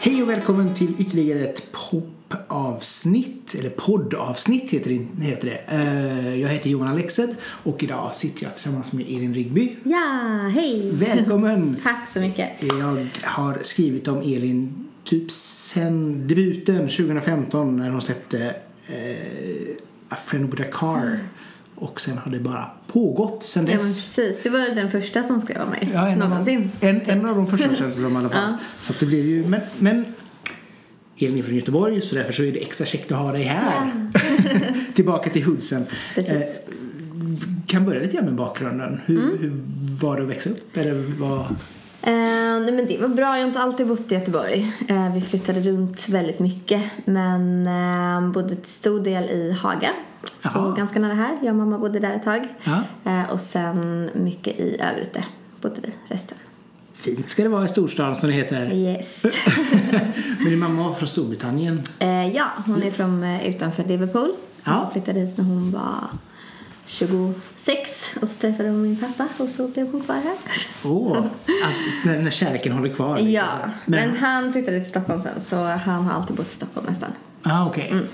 Hej och välkommen till ytterligare ett popavsnitt, eller poddavsnitt heter det. Heter det. Eh, Jag heter Johan Alexed och idag sitter jag tillsammans med Elin Rigby. Ja, hej! Välkommen! Tack så mycket. Jag har skrivit om Elin typ sen debuten 2015 när hon släppte eh, Friend With A Car. Och sen har det bara pågått sen Ja, men dess. precis. Det var den första som skrev om mig. Ja, en, av Någonsin. en, en av de första känns det som i alla fall. Ja. Så att det blir ju, men, men Elin är från Göteborg så därför så är det extra käckt att ha dig här. Tillbaka till hoodsen. Eh, kan börja lite grann med bakgrunden. Hur, Mm. hur var det att växa upp? Eller vad... Eh, nej, men det var bra. Jag har inte alltid bott i Göteborg. Eh, vi flyttade runt väldigt mycket. Men eh, bodde till stor del i Haga. Så Jaha. ganska nära här. Jag och mamma bodde där ett tag. Eh, och sen mycket i Örgryte bodde vi resten. Fint ska det vara i storstan som det heter. Yes. Men din mamma var från Storbritannien. eh, ja, hon är från eh, utanför Liverpool. Ja. Hon flyttade hit när hon var 26 och så träffade hon min pappa och så blev hon kvar här. Åh, att, när, när kärleken håller kvar. liksom Ja, men, Men, han flyttade till Stockholm sen så han har alltid bott i Stockholm nästan. ah, okej. Mm.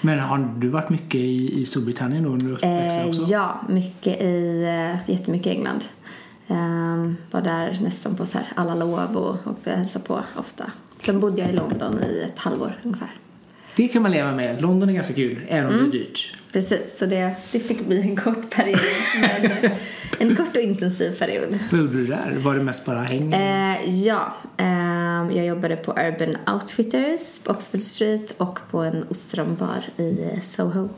Men har du varit mycket i, i Storbritannien då under uppväxten Eh, också? ja, mycket i, eh, jättemycket i England. Eh, var där nästan på så här alla lov och åkte och hälsade på ofta. Sen bodde jag i London i ett halvår ungefär. Det kan man leva med. London är ganska kul, även om Mm. det är dyrt. Precis, så det, det fick bli en kort period. men, en kort och intensiv period. Vad gjorde du där? Var det mest bara häng? Eh, ja, eh, jag jobbade på Urban Outfitters på Oxford Street och på en ostronbar i eh, Soho.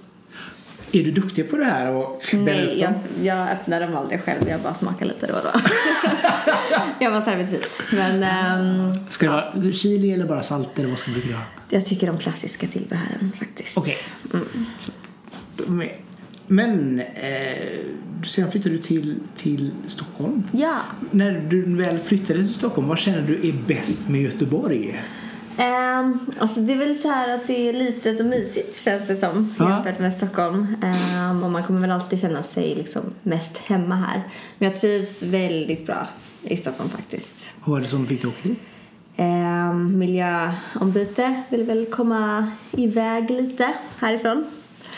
Är du duktig på det här och Nej, jag, jag öppnar dem aldrig själv. Jag bara smakar lite då och då. jag var servitris. Men ehm, Ska det vara chili eller bara salt eller vad ska du ha? jag tycker de klassiska tillbehören faktiskt. Okej. Men- Men eh, sen flyttade du till, till Stockholm. Ja. När du väl flyttade till Stockholm, vad känner du är bäst med Göteborg? Um, alltså det är väl så här att det är litet och mysigt känns det som Ja. jämfört med Stockholm. Ehm, och man kommer väl alltid känna sig liksom mest hemma här. Men jag trivs väldigt bra i Stockholm faktiskt. Vad var det som fick dig åka dit? Um, miljöombyte vill väl komma iväg lite härifrån.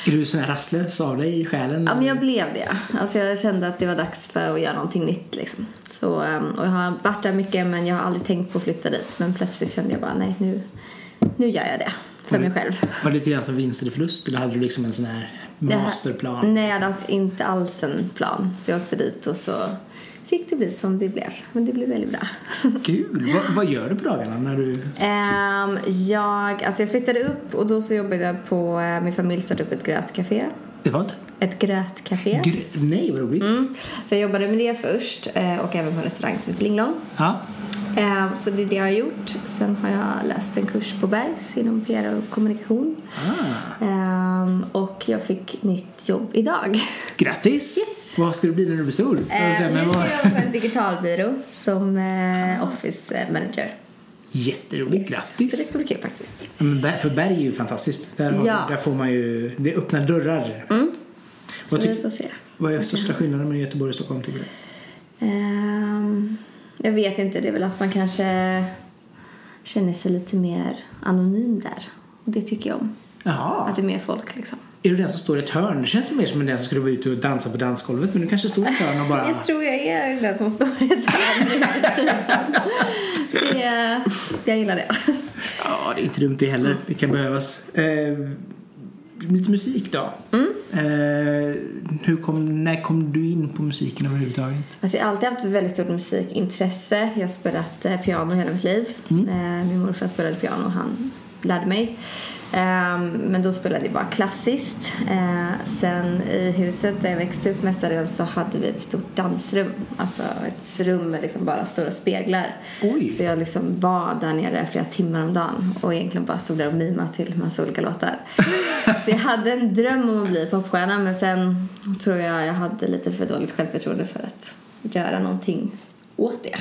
Är du sån här rastlös av dig i själen? Ja, men jag blev det. Alltså jag kände att det var dags för att göra någonting nytt liksom. Så, ehm, och jag har varit där mycket men jag har aldrig tänkt på att flytta dit. Men plötsligt kände jag bara nej nu, nu gör jag det. För mig själv. Var det lite grann som vinst eller förlust eller hade du liksom en sån här masterplan? Nej, jag hade inte alls en plan. Så jag åkte dit och så fick det bli som det blev. Men det blev väldigt bra. Kul! vad, vad gör du på dagarna när du... Ehm, jag, alltså jag flyttade upp och då så jobbade jag på, eh, min familj startade upp ett grötcafé. Det var Ett grötcafé. Gr- Nej, vad roligt. Mm. Så jag jobbade med det först eh, och även på en restaurang som heter Linglong. Ja. Ehm, Så det är det jag har gjort. Sen har jag läst en kurs på Bergs inom PR och kommunikation. Ah. Ehm, Och jag fick nytt jobb idag. Grattis! Yes. Vad ska du bli när du blir stor? Eh, men Nu ska jag jobba på en digitalbyrå som eh, office eh, manager. Jätteroligt, Så det grattis! ska bli kul faktiskt. Ja, Men för Berg är ju fantastiskt. Där, har, Ja. där får man ju, det öppnar dörrar. Så Vad, vi får se. vad är största skillnaden mellan Göteborg och Stockholm tycker du? Ehm, jag vet inte, det är väl att man kanske känner sig lite mer anonym där. Och det tycker jag om. Jaha. Att det är mer folk liksom. Är du den som står i ett hörn? Det känns mer som den som skulle vara ute och dansa på dansgolvet. Men du kanske står i ett hörn och bara... Jag tror jag är den som står i ett hörn. det, Jag gillar det. Ja, det är inte dumt det heller. Det kan behövas. Eh, lite musik då. Mm. Eh, hur kom, när kom du in på musiken överhuvudtaget? Alltså jag har alltid haft ett väldigt stort musikintresse. Jag har spelat eh, piano hela mitt liv. Eh, min morfar spelade piano och han lärde mig. Ehm, men då spelade jag bara klassiskt. Eh, sen i huset där jag växte upp mestadels så hade vi ett stort dansrum. Alltså ett rum med liksom bara stora speglar. Oj. Så jag liksom var där nere flera timmar om dagen och egentligen bara stod där och mimade till massa olika låtar. så jag hade en dröm om att bli popstjärna men sen tror jag jag hade lite för dåligt självförtroende för att göra någonting åt det.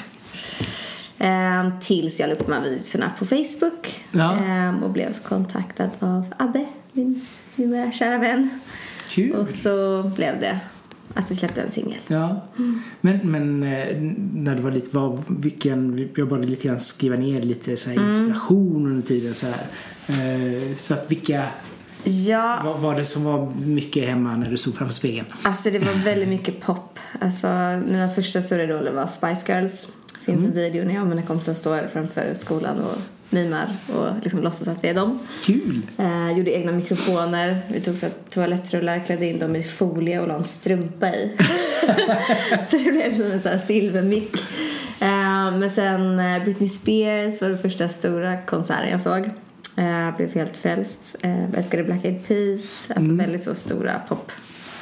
Ehm, tills jag la upp de här videorna på Facebook Ja. ehm, och blev kontaktad av Abbe, min numera kära vän. Kul. Och så blev det att vi släppte en singel. Ja. Men, men eh, när det var lite, vad, vilken, jag började lite grann skriva ner lite så Mm. inspiration under tiden så här. Eh, Så att vilka, Ja, vad var det som var mycket hemma när du stod framför spegeln? alltså det var väldigt mycket pop. Alltså mina första stora idoler var Spice Girls. Finns en video när jag och mina kompisar står framför skolan och mimar och liksom låtsas att vi är dem. Kul! Eh, gjorde egna mikrofoner. Vi tog så toalettrullar, klädde in dem i folie och la en strumpa i. så det blev som en sån här silvermick. Eh, men sen eh, Britney Spears var den första stora konserten jag såg. Eh, blev helt frälst. Eh, älskade Black Eyed Peas. Alltså väldigt så stora pop,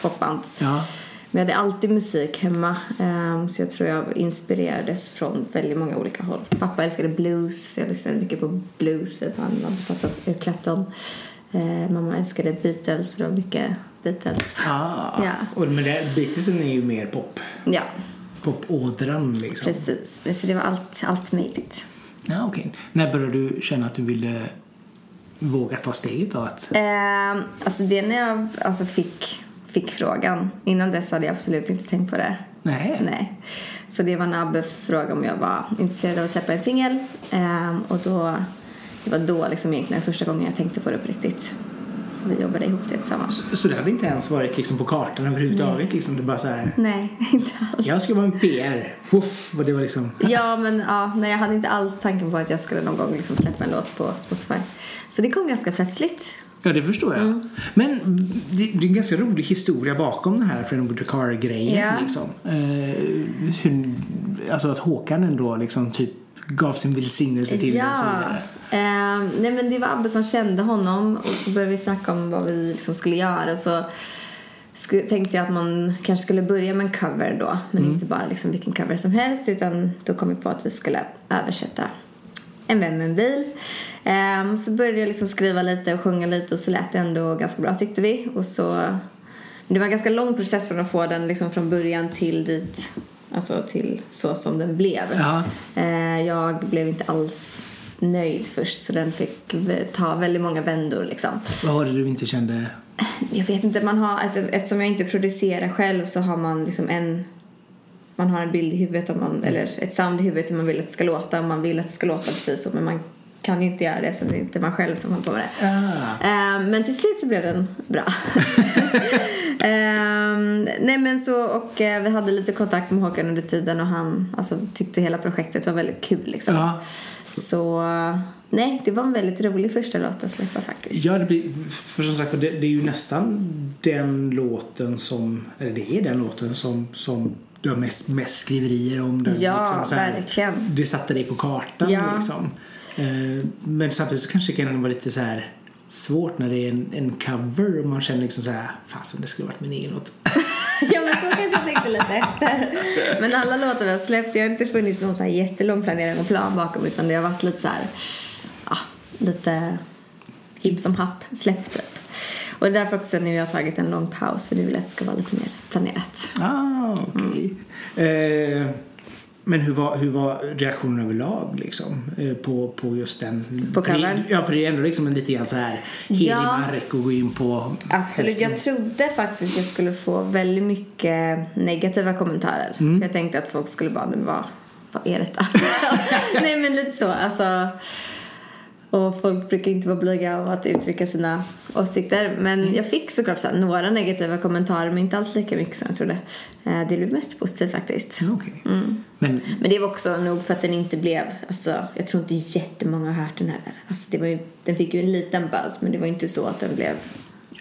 popband. Ja. Men jag hade alltid musik hemma. ehm, så jag tror jag inspirerades från väldigt många olika håll. Pappa älskade blues, så jag lyssnade mycket på blues. Han var besatt av Eric Clapton. Eh, mamma älskade Beatles, det var mycket Beatles. Ah. Ja. Och, men det, Beatlesen är ju mer pop. Ja, Popådran liksom. precis. Så det var allt, allt möjligt. Ja, okej. När började du känna att du ville våga ta steget då? Att, Ehm, alltså det är när jag alltså, fick, fick frågan. Innan dess hade jag absolut inte tänkt på det. nej. Nej. Så det var när Abbe frågade om jag var intresserad av att släppa en singel. Ehm, och då, det var då liksom egentligen första gången jag tänkte på det på riktigt. Så vi jobbade ihop det tillsammans. Så, så det hade inte ens varit liksom på kartan överhuvudtaget? Liksom, det bara så här, Nej, inte alls. jag ska vara en PR. Uff, vad det var liksom... Ja, men ja, nej, jag hade inte alls tanken på att jag skulle någon gång liksom släppa en låt på Spotify. Så det kom ganska plötsligt. Ja, det förstår jag. Mm. Men det, det är en ganska rolig historia bakom den här Freedom Car-grejen. Ja. Liksom. Eh, hur, alltså att Håkan ändå liksom typ gav sin välsignelse till det och så vidare. Ehm, nej men det var Abbe som kände honom och så började vi snacka om vad vi liksom skulle göra och så tänkte jag att man kanske skulle börja med en cover då men inte bara liksom vilken cover som helst utan då kom vi på att vi skulle översätta En vän med en bil. Ehm, så började jag liksom skriva lite och sjunga lite och så lät det ändå ganska bra tyckte vi och så det var en ganska lång process från att få den liksom från början till dit Alltså till så som den blev. Ja. Eh, jag blev inte alls nöjd först så den fick ta väldigt många vändor liksom. Vad var det du inte kände? Jag vet inte, man har, alltså, eftersom jag inte producerar själv så har man liksom en man har en bild i huvudet om man, eller ett sound i huvudet hur man vill att det ska låta och man vill att det ska låta precis så men man kan ju inte göra det eftersom det är inte man själv som håller på med det. Ah. Eh, men till slut så blev den bra. Ehm, nej men så och eh, vi hade lite kontakt med Håkan under tiden och han alltså, tyckte hela projektet var väldigt kul liksom. Ja. Så nej, det var en väldigt rolig första låt att släppa faktiskt. Ja, det blir, för som sagt det, det är ju nästan den låten som, eller det är den låten som, som du har mest, mest skriverier om. Den, Ja, så här, verkligen. Det satte dig på kartan Ja. liksom. Eh, men samtidigt så kanske det kan vara lite så här svårt när det är en, en cover och man känner liksom så här, fasen det skulle varit min egen låt. ja men så kanske jag tänkte lite efter. Men alla låtar har släppt, det har inte funnits någon så här jättelång planering och plan bakom utan det har varit lite så här, ja, lite hipp som happ släppt typ. Och det är därför också nu jag har tagit en lång paus för nu vill jag att det ska vara lite mer planerat. Ah, okej. Eh, men hur var, hur var reaktionen överlag liksom, eh, på, på just den? På covern? Ja, för det är ändå liksom en lite grann så här helig Ja. mark att gå in på. Absolut, jag trodde faktiskt jag skulle få väldigt mycket negativa kommentarer. Mm. Jag tänkte att folk skulle bara, men vad, vad är detta? Nej men lite så, alltså. Och folk brukar inte vara blyga av att uttrycka sina åsikter. Men Mm. jag fick såklart så några negativa kommentarer men inte alls lika mycket som jag trodde. Eh, Det blev mest positivt faktiskt. Okej. Mm. Men Men det var också nog för att den inte blev, alltså jag tror inte jättemånga har hört den heller. Alltså det var ju, den fick ju en liten buzz men det var inte så att den blev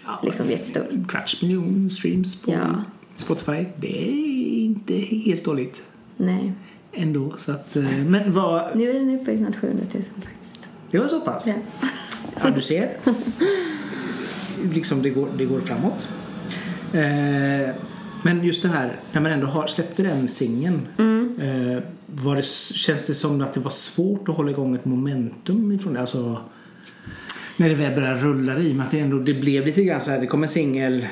ja, liksom jättestor. kvarts miljon streams på Ja. Spotify. Det är inte helt dåligt Nej. ändå. Så att, eh, men vad, Nu är den uppe i snart 700 000 faktiskt. Det var så pass? Ja. Ja, du ser. liksom det går, det går framåt. Eh, men just det här, när man ändå har, släppte den singeln. Mm. Eh, var det, känns det som att det var svårt att hålla igång ett momentum ifrån det? Alltså, när det väl började rulla i och med att det ändå det blev lite grann så här, det kom en singel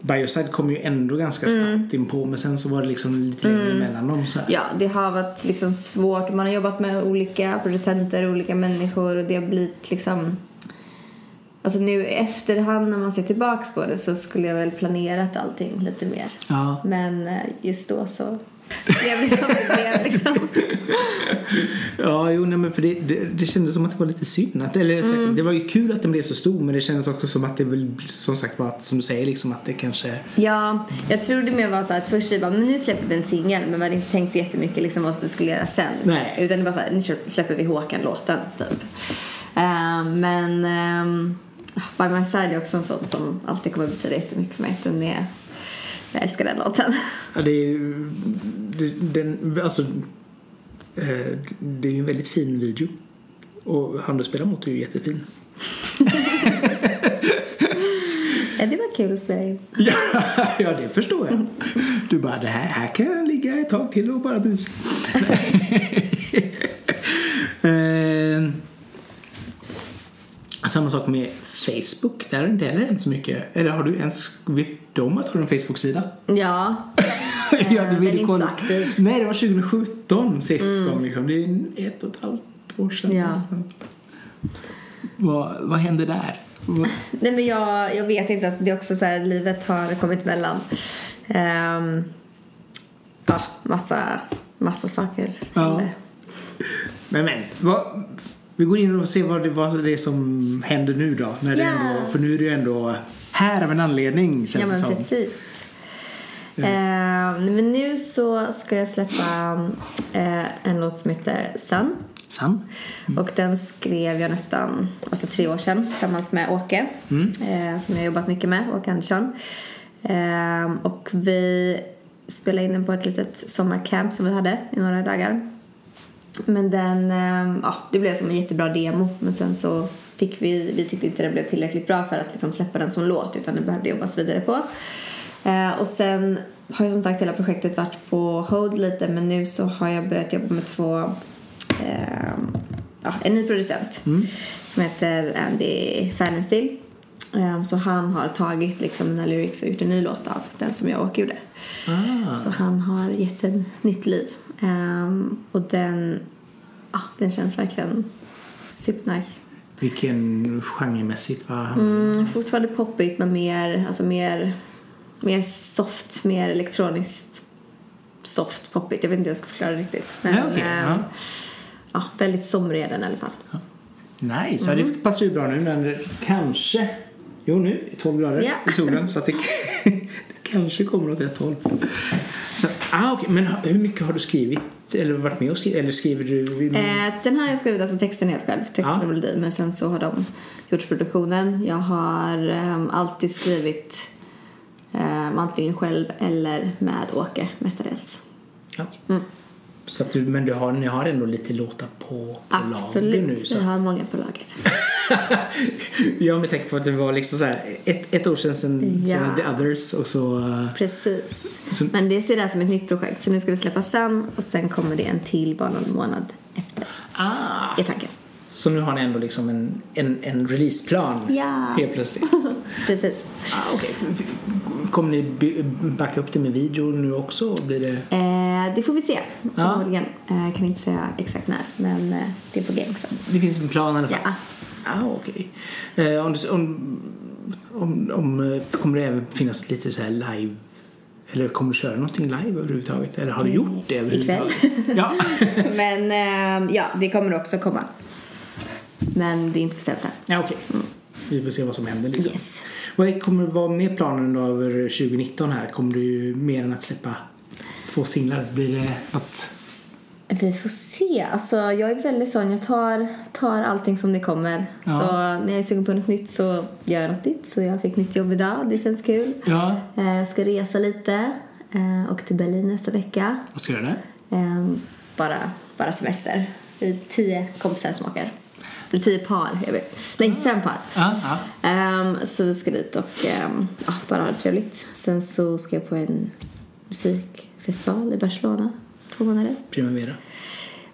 Bioside kom ju ändå ganska snabbt in på men sen så var det liksom lite längre emellan dem så här. ja, det har varit liksom svårt. Man har jobbat med olika producenter, olika människor och det har blivit liksom Alltså nu i efterhand när man ser tillbaks på det så skulle jag väl planerat allting lite mer. Ja. Men eh, just då så blev det som det blev liksom. Ja, jo, nej, men för det, det, det kändes som att det var lite synd. Att, eller, sagt, Det var ju kul att den blev så stor men det kändes också som att det väl som sagt var att, som du säger, liksom att det kanske... Ja, jag tror det mer var så att först vi bara, men nu släpper vi en singel men vi hade inte tänkt så jättemycket liksom vad vi skulle göra sen. Nej. Utan det var så här, nu släpper vi Håkan-låten typ. Eh, men um, By My Side är också en sån som alltid kommer betyda jättemycket för mig. Den är, jag älskar den låten. Ja, det är Den, alltså, eh, det är ju en väldigt fin video. Och han du spelar mot är ju jättefin. Ja, det var kul att spela in. Ja, ja, det förstår jag. Du bara, det här, här kan jag ligga ett tag till och bara busa. eh, samma sak med Facebook. Där har du inte heller hänt så mycket. Eller har du ens, vet du om att du har en Facebook-sida? Ja, ja, du den är ville inte kolla. så aktiv. Nej, det var 2017 sist gång liksom. Det är ett och ett halvt år sedan. Ja. nästan. Vad, vad hände där? Nej men jag, jag vet inte, alltså, det är också så här, livet har kommit emellan. Ehm, ja, massa, massa saker. Ja. hände. Men men, vad, vi går in och ser vad det, vad det är som händer nu då. När det Ja. ändå, för nu är det ju ändå här av en anledning Ja känns det men som. precis. Ehm, men nu så ska jag släppa eh, en låt som heter Sun. Sam? Och den skrev jag nästan alltså tre år sedan tillsammans med Åke. Eh, som jag har jobbat mycket med, Åke Andersson. Ehm, och vi spelade in den på ett litet sommarcamp som vi hade i några dagar. Men den, ehm, ja det blev som en jättebra demo. Men sen så fick vi, vi tyckte inte den blev tillräckligt bra för att liksom släppa den som låt. Utan det behövde jobbas vidare på. Eh, och sen har ju som sagt hela projektet varit på hold lite. Men nu så har jag börjat jobba med två ehm, ja, en ny producent som heter Andy Fernenstill. Ehm, så han har tagit liksom mina lyrics och gjort en ny låt av den som jag och gjorde. Ah. Så han har gett en nytt liv. Ehm, och den, ja, den känns verkligen supernice. Vilken genremässigt va? Mm, fortfarande poppigt men mer, alltså mer, mer soft, mer elektroniskt soft poppigt. Jag vet inte hur jag ska förklara det riktigt. Men, Ja, okej, ehm, ja. ja, väldigt somrig är den i alla fall. Nice, ja, Mm. det passar ju bra nu när kanske, jo nu är 12 grader Ja. i solen så det, det kanske kommer åt rätt håll. Så, ah, okay. Men hur mycket har du skrivit eller varit med och skrivit eller skriver du? Eh, den här har jag skrivit alltså texten helt själv, texten Ja. och melodin. Men sen så har de gjort produktionen. Jag har ehm, alltid skrivit ehm, antingen själv eller med Åke mestadels. Ja, okej. Så att du, men du har, ni har ändå lite låtar på, på lager nu? Absolut, Så vi att, har många på lager. ja, men tänk på att det var liksom så här ett, ett år sedan sen, Ja. sen The Others och så... eh, Precis. Så- Men det ser det här som ett nytt projekt. Så nu ska det släppas sen och sen kommer det en till bara någon månad efter. Ah! I tanken. Så nu har ni ändå liksom en, en, en releaseplan Ja. helt plötsligt? Precis. Ah, okay. Kommer ni backa upp det med video nu också? Blir det... Eh, det får vi se. Ja. Förmodligen. Eh, kan inte säga exakt när. Men eh, det är på gång också. det finns en plan i alla fall? Ja. Ah, okej. Eh, om, du- om, om, om, eh, kommer det även finnas lite så här live eller kommer du köra någonting live överhuvudtaget? Eller har du gjort det överhuvudtaget? Ja. Men eh, ja, det kommer också komma. Men det är inte bestämt än. ja, okej. Vi får se vad som händer liksom. Yes. Vad kommer vara med planen då över 2019 här? Kommer du mer än att släppa två singlar? Blir det något? Vi får se. Alltså, jag är väldigt sån. Jag tar, tar allting som det kommer. Ja. Så när jag är sugen på något nytt så gör jag något nytt. Så jag fick nytt jobb idag. Det känns kul. Ja. Eh, Jag ska resa lite. Eh, och till Berlin nästa vecka. Vad ska du göra där? Eh, bara, bara semester. Vi är tio kompisar som åker. Eller tio par är vi. Nej, fem par. Ja, ja. Ehm, så vi ska dit och ja, bara ha det trevligt. Sen så ska jag på en musikfestival i Barcelona. Två månader. Primavera.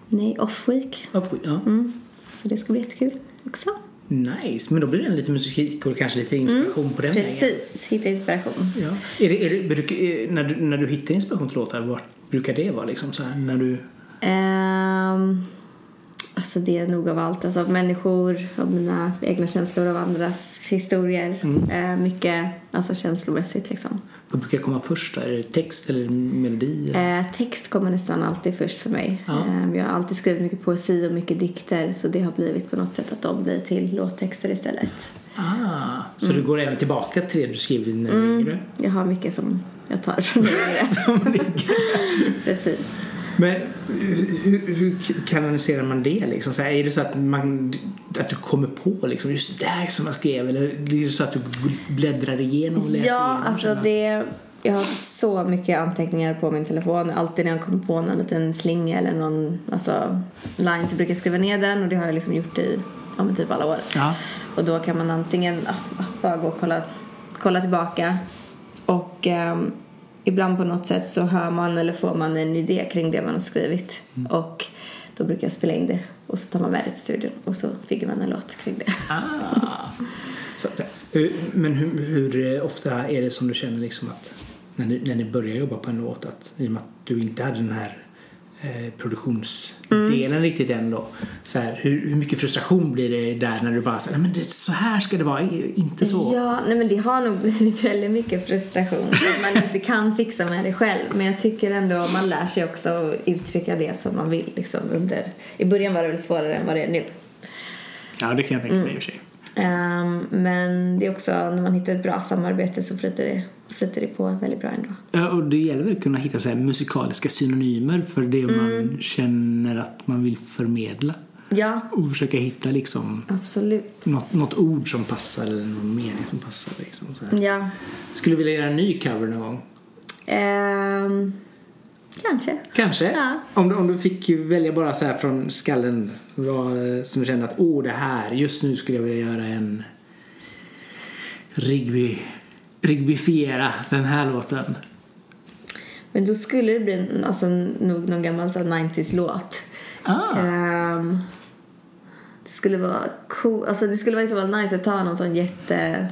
Nej, off week. Ja, får- ja. Mm. Så det ska bli jättekul också. Nice. Men då blir det lite musik och kanske lite inspiration på den vägen. Precis, hitta inspiration. Ja. Är det, är det, bruk- är- när, du, när du hittar inspiration till låtar, vart brukar det vara liksom så här, när du... Ehm, Alltså det är nog av allt. Alltså av människor, av mina egna känslor, av andras historier. Eh, mycket alltså känslomässigt liksom. Vad brukar komma först? då? Är det text eller melodi? Eh, text kommer nästan alltid först för mig. Ja. Eh, jag har alltid skrivit mycket poesi och mycket dikter så det har blivit på något sätt att de blir till låttexter istället. Ah, så du går även tillbaka till det du skrev när du var yngre? Jag har mycket som jag tar från det. Som ligger. Precis. Men hur, hur kanaliserar man det liksom? Så här, är det så att, man, att du kommer på liksom, just det där som jag skrev? Eller är det så att du bläddrar igenom och läser Ja, igenom? alltså det... Jag har så mycket anteckningar på min telefon. Alltid när jag kommer på någon liten slinga eller någon alltså, line så brukar jag skriva ner den och det har jag liksom gjort i ja, men typ alla år. Ja. Och då kan man antingen bara gå och kolla, kolla tillbaka och ehm, ibland på något sätt så hör man eller får man en idé kring det man har skrivit och då brukar jag spela in det och så tar man med det till studion och så bygger man en låt kring det. Ah. Så, eh, men hur, hur ofta är det som du känner liksom att när ni, när ni börjar jobba på en låt att i och med att du inte hade den här eh, produktionsdelen riktigt än då. Så här, hur, hur mycket frustration blir det där när du bara säger men det, så här ska det vara, inte så? Ja, nej men det har nog blivit väldigt mycket frustration att man inte kan fixa med det själv. Men jag tycker ändå man lär sig också att uttrycka det som man vill liksom under. I början var det väl svårare än vad det är nu. Ja, det kan jag tänka mig i och för sig. Ehm, men det är också när man hittar ett bra samarbete så flyter det, flyter det på väldigt bra ändå. Ja, och det gäller väl att kunna hitta så här musikaliska synonymer för det man känner att man vill förmedla. Ja, Och försöka hitta liksom absolut. något, något ord som passar eller någon mening som passar. Liksom. Ja. Skulle du vilja göra en ny cover någon gång? Ehm, kanske. Kanske? Ja. Om, du, om du fick välja bara så här från skallen vad som du kände att åh det här, just nu skulle jag vilja göra en Rigby, Rigbyfiera den här låten. Men då skulle det bli alltså, nog någon gammal så här 90s-låt. Ah. Ehm, det skulle vara cool. Alltså det skulle vara fall nice att ta någon sån jätte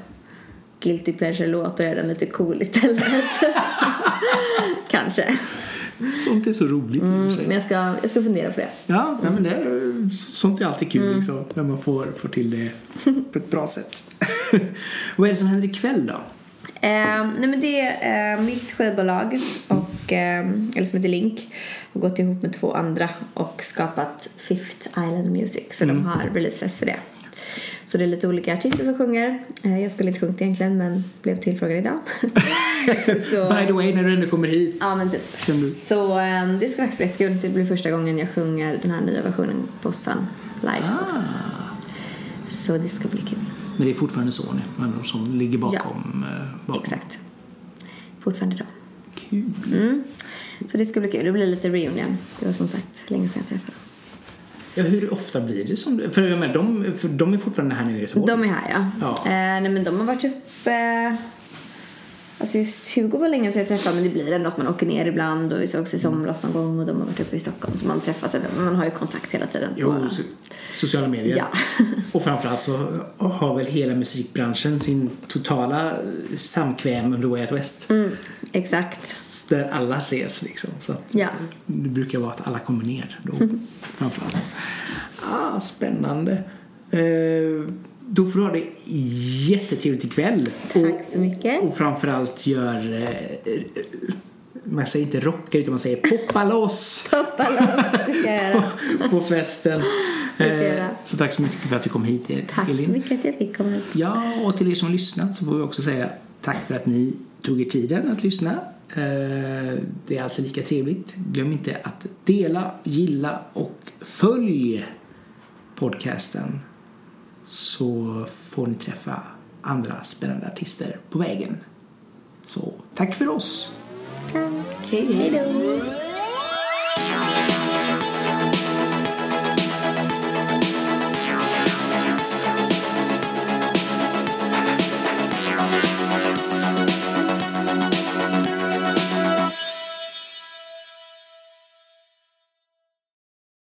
guilty pleasure-låt och göra den lite cool istället. Kanske. Sånt är så roligt Mm, men jag ska, jag ska fundera på det. Ja, ja, men det är, sånt är alltid kul liksom, när man får, får till det på ett bra sätt. Vad är det som händer ikväll då? Ehm, nej men det är eh, mitt skivbolag, och, ehm, eller som heter Link, har gått ihop med två andra och skapat Fifth Island Music. Så de har releasefest för det. Så det är lite olika artister som sjunger. Eh, jag skulle inte sjungit egentligen men blev tillfrågad idag. så, By the way, när du ändå kommer hit. Ja men typ. Så ehm, det ska faktiskt bli jättekul. Det blir första gången jag sjunger den här nya versionen på Sun live också. Ah. Så det ska bli kul. Men det är fortfarande Sony som ligger bakom. eh, bakom. Exakt. Fortfarande de. Kul. Mm. Så det ska bli kul. Det blir lite reunion. Det var som sagt länge sedan jag träffade dem. Ja, hur ofta blir det som För, jag menar, de, för de är fortfarande här nere i Göteborg. De är här ja. Ja. Eh, nej men de har varit uppe... Alltså just Hugo var länge sedan jag träffade men det blir ändå att man åker ner ibland och vi sågs i somras någon gång och de har varit uppe i Stockholm så man träffas ändå. Man har ju kontakt hela tiden. Jo, so- sociala medier. Ja. Och framförallt så har väl hela musikbranschen sin totala samkväm under Way Out West. Mm, exakt. Där alla ses liksom. Så Ja. det brukar vara att alla kommer ner då. Framförallt. Ah, spännande. Eh, då får du ha det jättetrevligt ikväll. Tack så mycket. Och framförallt gör... Eh, eh, man säger inte rocka utan man säger poppa loss Hoppa loss, göra. på festen. Eh. Så tack så mycket för att du kom hit Tack så Elin. mycket att jag fick komma hit. Ja, och till er som har lyssnat så får vi också säga tack för att ni tog er tiden att lyssna. Eh, Det är alltid lika trevligt. Glöm inte att dela, gilla och följ podcasten så får ni träffa andra spännande artister på vägen. Så tack för oss! Tack. Hej då.